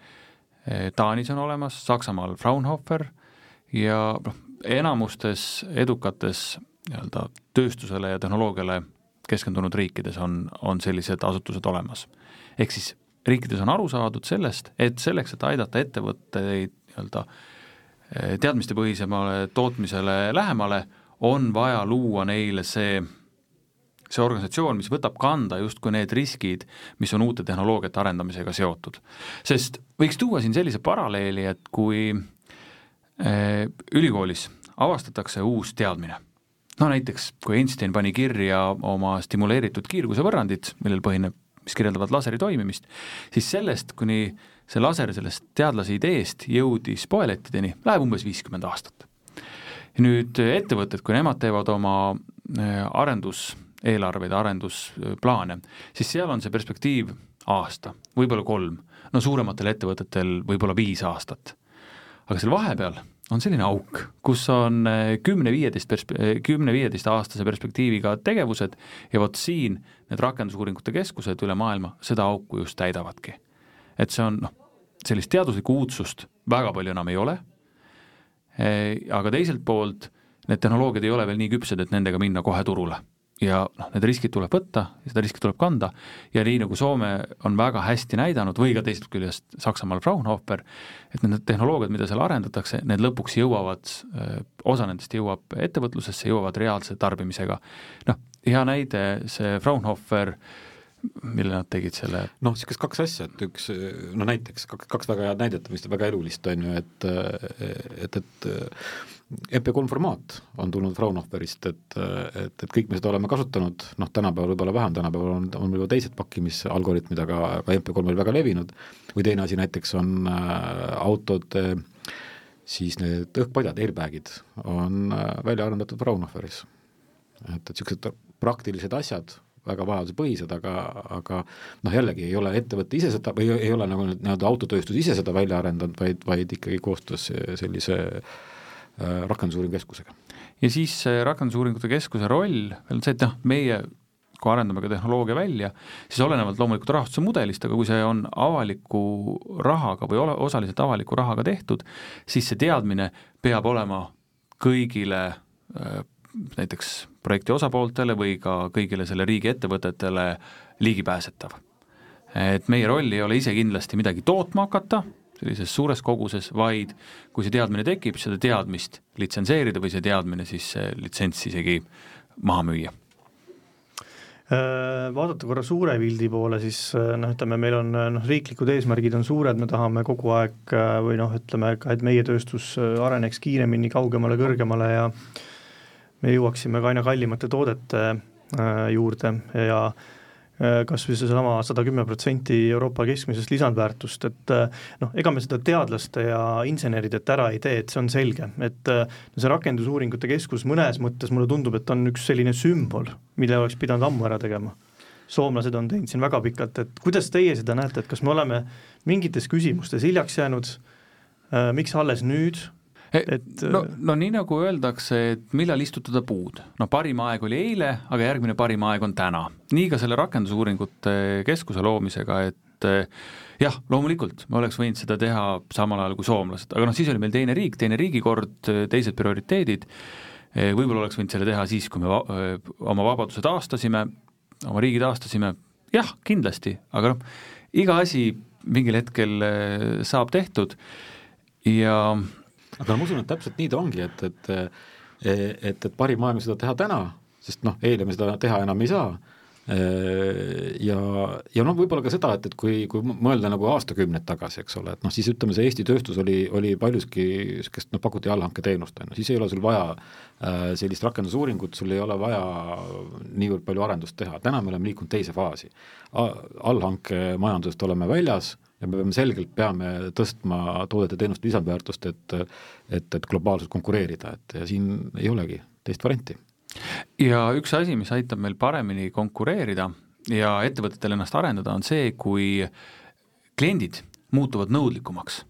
S4: Taanis on olemas, Saksamaal Fraunhofer ja noh, enamustes edukates nii-öelda tööstusele ja tehnoloogiale keskendunud riikides on, on sellised asutused olemas. ehk siis riikides on aru saadud sellest, et selleks, et aidata ettevõtteid nii-öelda teadmistepõhisemale tootmisele lähemale, on vaja luua neile see, see organisatsioon, mis võtab kanda justkui need riskid, mis on uute tehnoloogiate arendamisega seotud. sest võiks tuua siin sellise paralleeli, et kui äh, ülikoolis avastatakse uus teadmine, no näiteks kui Einstein pani kirja oma stimuleeritud kiirguse võrrandid, millel põhineb, mis kirjeldavad laseri toimimist, siis sellest, kuni see laser sellest teadlase ideest jõudis poelettideni, läheb umbes viiskümmend aastat nüüd ettevõtted, kui nemad teevad oma äh, arenduseelarveid, arendusplaane, siis seal on see perspektiiv aasta, võib-olla kolm, no suurematel ettevõtetel võib-olla viis aastat. aga seal vahepeal on selline auk, kus on äh, kümne-viieteist äh, kümne-viieteist aastase perspektiiviga tegevused ja vot siin need rakendusuuringute keskused üle maailma seda auku just täidavadki. et see on noh, sellist teaduslikku uudsust väga palju enam ei ole Eh, aga teiselt poolt need tehnoloogiad ei ole veel nii küpsed, et nendega minna kohe turule. ja noh, need riskid tuleb võtta, seda riski tuleb kanda ja nii, nagu Soome on väga hästi näidanud, või ka teisest küljest Saksamaal Fraunhofer, et need tehnoloogiad, mida seal arendatakse, need lõpuks jõuavad, eh, osa nendest jõuab ettevõtlusesse, jõuavad reaalse tarbimisega. noh, hea näide, see Fraunhofer mille nad tegid selle?
S5: noh, niisugust kaks asja, et üks no näiteks kaks, kaks väga head näidet, mis väga elulist, on ju, et et, et MP3 formaat on tulnud Fraunhoferist, et, et, et kõik me seda oleme kasutanud, noh tänapäeval võib-olla vähem, tänapäeval on, on juba teised pakkimisalgoritmid, aga, aga MP3 oli väga levinud, või teine asi näiteks on äh, autode siis need õhkpadjad, airbag'id, on äh, välja arendatud Fraunhoferis. et, et niisugused praktilised asjad väga vajadusepõhised, aga, aga noh, jällegi ei ole ettevõte ise seda või ei ole nagu nii-öelda autotööstus ise seda välja arendanud, vaid, vaid ikkagi koostöös sellise äh, rakendusuuringu keskusega.
S4: ja siis Rakendusuuringute Keskuse roll veel see, et noh, meie kui arendame ka tehnoloogia välja, siis olenevalt loomulikult rahastuse mudelist, aga kui see on avaliku rahaga või ole, osaliselt avaliku rahaga tehtud, siis see teadmine peab olema kõigile äh, näiteks projekti osapooltele või ka kõigile selle riigi ettevõtetele ligipääsetav. et meie roll ei ole ise kindlasti midagi tootma hakata, sellises suures koguses, vaid kui see teadmine tekib, seda teadmist litsenseerida või see teadmine siis litsents isegi maha müüa
S3: Äh, vaadata korra suure pildi poole, siis äh, noh, ütleme, meil on äh, noh, riiklikud eesmärgid on suured, me tahame kogu aeg või noh, ütleme ka, et meie tööstus areneks kiiremini, kaugemale, kõrgemale ja me jõuaksime ka aina kallimate toodete juurde ja äh, Äh, kas või seesama sada kümme protsenti Euroopa keskmisest lisandväärtust, et äh, noh, ega me seda teadlaste ja insenerideta ära ei tee, et see on selge, et äh, see rakendusuuringute keskus mõnes mõttes mulle tundub, et on üks selline sümbol, mille oleks pidanud ammu ära tegema. soomlased on teinud siin väga pikalt, et kuidas teie seda näete, et kas me oleme mingites küsimustes hiljaks jäänud, miks alles nüüd,
S4: et no, no nii nagu öeldakse, et millal istutada puud, no parim aeg oli eile, aga järgmine parim aeg on täna. nii ka selle rakendusuuringute keskuse loomisega, et eh, jah, loomulikult me oleks võinud seda teha samal ajal kui soomlased, aga noh, siis oli meil teine riik, teine riigikord, teised prioriteedid, võib-olla oleks võinud selle teha siis, kui me va oma vabaduse taastasime, oma riigi taastasime, jah, kindlasti, aga noh, iga asi mingil hetkel saab tehtud. Ja
S5: aga ma usun, et täpselt nii ta ongi, et, et et, et parim aeg on seda teha täna, sest noh, eile me seda teha enam ei saa, ja, ja noh, võib-olla ka seda, et, et kui, kui mõelda nagu aastakümneid tagasi, eks ole, et noh, siis ütleme, see Eesti tööstus oli, oli paljuski niisugust, noh, pakuti allhanketeenust, on ju, siis ei ole sul vaja äh, sellist rakendusuuringut, sul ei ole vaja niivõrd palju arendust teha, täna me oleme liikunud teise faasi. allhankemajandusest oleme väljas ja me peame selgelt, peame tõstma toodete-teenuste lisandväärtust, et et, et globaalselt konkureerida, et ja siin ei olegi teist varianti.
S4: Ja üks asi, mis aitab meil paremini konkureerida ja ettevõtetel ennast arendada, on see, kui kliendid muutuvad nõudlikumaks.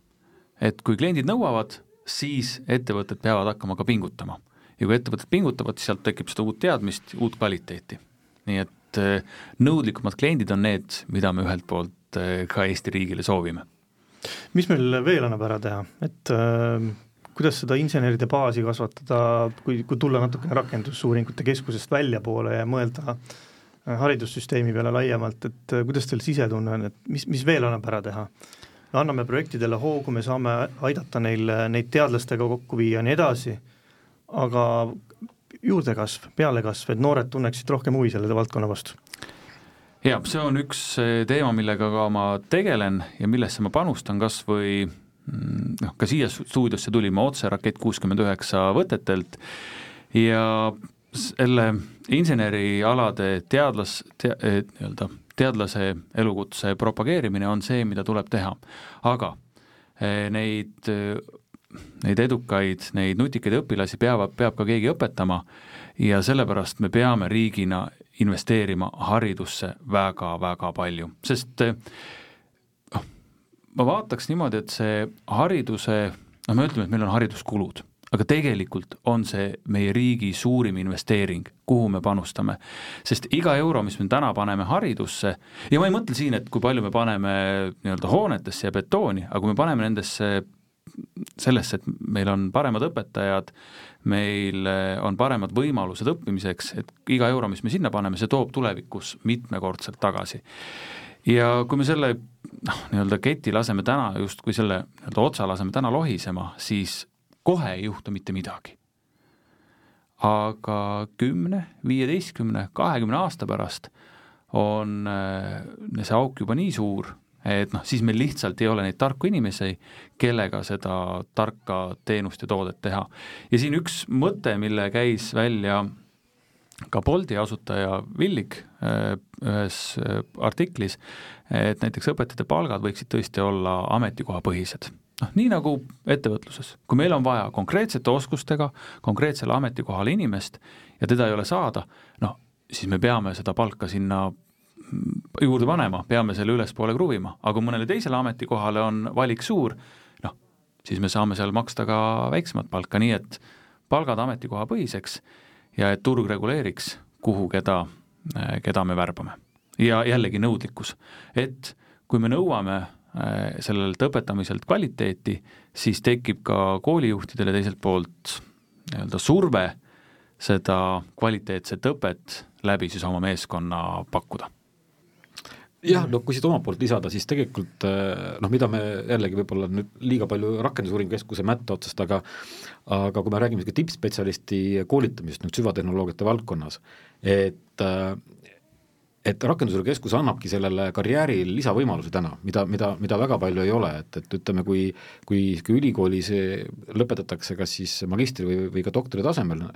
S4: et kui kliendid nõuavad, siis ettevõtted peavad hakkama ka pingutama. ja kui ettevõtted pingutavad, siis sealt tekib seda uut teadmist, uut kvaliteeti. nii et eh, nõudlikumad kliendid on need, mida me ühelt poolt Eh, ka Eesti riigile soovime.
S3: mis meil veel annab ära teha, et äh, kuidas seda inseneride baasi kasvatada, kui, kui tulla natukene rakendusuuringute keskusest väljapoole ja mõelda äh, haridussüsteemi peale laiemalt, et äh, kuidas teil sisetunne on, et mis, mis veel annab ära teha? me anname projektidele hoogu, me saame aidata neil neid teadlastega kokku viia ja nii edasi, aga juurdekasv, pealekasv, et noored tunneksid rohkem huvi selle valdkonna vastu
S4: jah, see on üks eh, teema, millega ka ma tegelen ja millesse ma panustan kas või noh, ka siia stuudiosse tulime otse Rakett kuuskümmend üheksa võtetelt ja selle insenerialade teadlas te,, eh, nii-öelda teadlase elukutse propageerimine on see, mida tuleb teha. aga eh, neid, neid edukaid, neid nutikaid õpilasi peab, peab ka keegi õpetama ja sellepärast me peame riigina investeerima haridusse väga-väga palju, sest noh, ma vaataks niimoodi, et see hariduse, noh, me ütleme, et meil on hariduskulud, aga tegelikult on see meie riigi suurim investeering, kuhu me panustame. sest iga euro, mis me täna paneme haridusse, ja ma ei mõtle siin, et kui palju me paneme nii-öelda hoonetesse ja betooni, aga kui me paneme nendesse sellesse, et meil on paremad õpetajad, meil eh, on paremad võimalused õppimiseks, et iga euro, mis me sinna paneme, see toob tulevikus mitmekordselt tagasi. Ja kui me selle noh, nii-öelda keti laseme täna justkui selle nii-öelda otsa laseme täna lohisema, siis kohe ei juhtu mitte midagi. aga kümne, viieteistkümne, kahekümne aasta pärast on eh, see auk juba nii suur, et noh, siis meil lihtsalt ei ole neid tarku inimesi, kellega seda tarka teenust ja toodet teha. ja siin üks mõte, mille käis välja ka Bolti asutaja Villig äh, ühes äh, artiklis, et näiteks õpetajate palgad võiksid tõesti olla ametikohapõhised. noh, nii nagu ettevõtluses, kui meil on vaja konkreetsete oskustega konkreetsele ametikohale inimest ja teda ei ole saada, noh, siis me peame seda palka sinna juurde panema, peame selle ülespoole kruvima, aga kui mõnele teisele ametikohale on valik suur, noh, siis me saame seal maksta ka väiksemat palka, nii et palgad ametikohapõhiseks ja et turg reguleeriks, kuhu keda, keda me värbame. ja jällegi nõudlikkus, et kui me nõuame äh, sellelt õpetamiselt kvaliteeti, siis tekib ka koolijuhtidele teiselt poolt nii-öelda surve seda kvaliteetset õpet läbi siis oma meeskonna pakkuda
S5: jah, no kui siit omalt poolt lisada, siis tegelikult noh, mida me jällegi võib-olla nüüd liiga palju Rakendusuuringu Keskuse mätta otsast, aga aga kui me räägime tippspetsialisti koolitamisest nüüd süvatehnoloogiate valdkonnas, et et Rakendusuuringu Keskus annabki sellele karjääril lisavõimaluse täna, mida, mida, mida väga palju ei ole, et, et ütleme, kui kui, kui ülikoolis lõpetatakse kas siis magistri või, või ka doktori tasemel,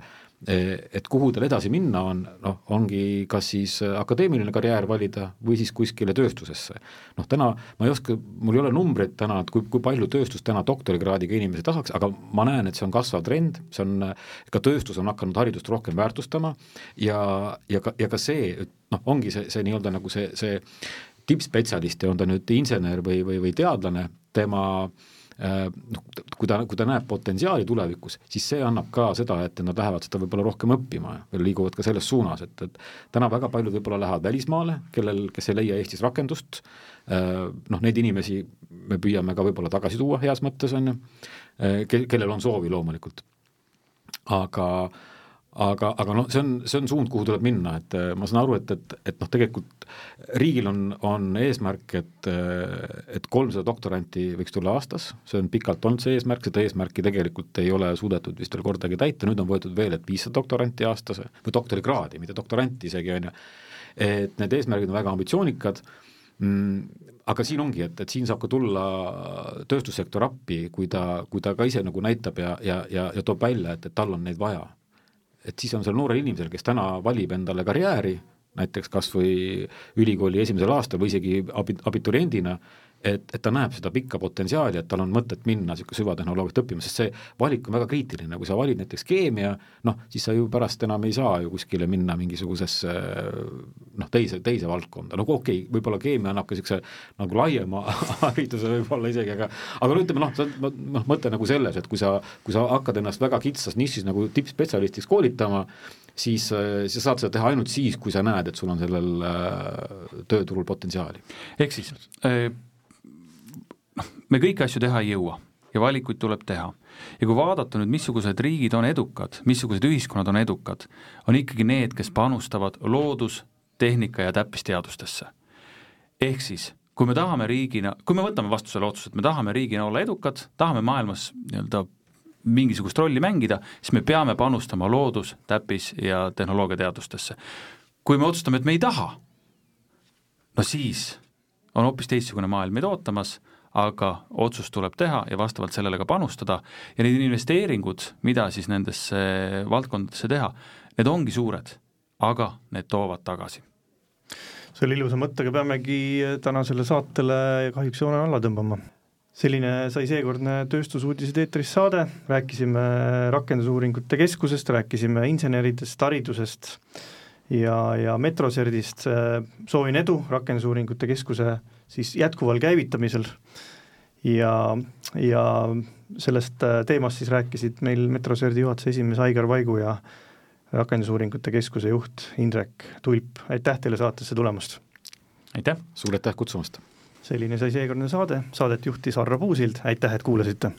S5: et kuhu tal edasi minna on, noh, ongi kas siis akadeemiline karjäär valida või siis kuskile tööstusesse. noh, täna ma ei oska, mul ei ole numbreid täna, et kui, kui palju tööstus täna doktorikraadiga inimesi tahaks, aga ma näen, et see on kasvav trend, see on, ka tööstus on hakanud haridust rohkem väärtustama ja, ja ka, ja ka see, et noh, ongi see, see nii-öelda nagu see, see tippspetsialist ja on ta nüüd insener või, või, või teadlane, tema äh, noh, kui ta, kui ta näeb potentsiaali tulevikus, siis see annab ka seda, et nad lähevad seda võib-olla rohkem õppima ja liiguvad ka selles suunas, et, et täna väga paljud võib-olla lähevad välismaale, kellel, kes ei leia Eestis rakendust, äh, noh, neid inimesi me püüame ka võib-olla tagasi tuua heas mõttes, on ju, äh, kellel on soovi loomulikult. aga äh, aga, aga noh, see on, see on suund, kuhu tuleb minna, et äh, ma saan aru, et, et, et noh, tegelikult riigil on, on eesmärk, et, äh, et kolmsada doktoranti võiks tulla aastas, see on pikalt olnud see eesmärk, seda eesmärki tegelikult ei ole suudetud vist veel kordagi täita, nüüd on võetud veel, et viissada doktoranti aastas või doktorikraadi, mitte doktoranti isegi, on ju, et need eesmärgid on väga ambitsioonikad. Mm,, aga siin ongi, et, et siin saab ka tulla tööstussektor appi, kui ta, kui ta ka ise nagu näitab ja, ja, ja, ja toob välja, et, et tal on neid vaja et siis on sellel noorel inimesel, kes täna valib endale karjääri, näiteks kas või ülikooli esimesel aastal või isegi abi-, abituriendina, et, et ta näeb seda pikka potentsiaali, et tal on mõtet minna niisugune süvatehnoloogiat õppima, sest see valik on väga kriitiline, kui sa valid näiteks keemia, noh, siis sa ju pärast enam ei saa ju kuskile minna mingisugusesse noh, teise, teise valdkonda, no okei okay,, võib-olla keemia annab ka niisuguse nagu laiema hariduse võib-olla isegi, aga aga no ütleme noh, noh, mõte nagu selles, et kui sa, kui sa hakkad ennast väga kitsas nišis nagu tippspetsialistiks koolitama, siis sa saad seda teha ainult siis, kui sa näed, et sul on sellel äh, tööturul potentsiaali.
S4: ehk siis äh noh, me kõiki asju teha ei jõua ja valikuid tuleb teha. ja kui vaadata nüüd, missugused riigid on edukad, missugused ühiskonnad on edukad, on ikkagi need, kes panustavad loodus, tehnika ja täppisteadustesse. ehk siis, kui me tahame riigina, kui me võtame vastu selle otsuse, et me tahame riigina olla edukad, tahame maailmas nii-öelda mingisugust rolli mängida, siis me peame panustama loodus, täppis ja tehnoloogiateadustesse. kui me otsustame, et me ei taha, no siis on hoopis teistsugune maailm meid ootamas aga otsus tuleb teha ja vastavalt sellele ka panustada ja need investeeringud, mida siis nendesse valdkondadesse teha, need ongi suured, aga need toovad tagasi.
S3: selle ilusa mõttega peamegi tänasele saatele kahjuks joone alla tõmbama. selline sai seekordne Tööstusuudised eetris saade, rääkisime Rakendusuuringute Keskusest, rääkisime inseneridest, haridusest ja, ja Metroserdist, soovin edu Rakendusuuringute Keskuse siis jätkuval käivitamisel ja, ja sellest äh, teemast siis rääkisid meil Metroserdi juhatuse esimees Aigar Vaigu ja rakendusuuringute keskuse juht Indrek Tulp, aitäh teile saatesse tulemast!
S4: aitäh!
S5: suur aitäh kutsumast!
S3: selline sai seekordne saade, saadet juhtis Arro Puusild, aitäh, et kuulasite!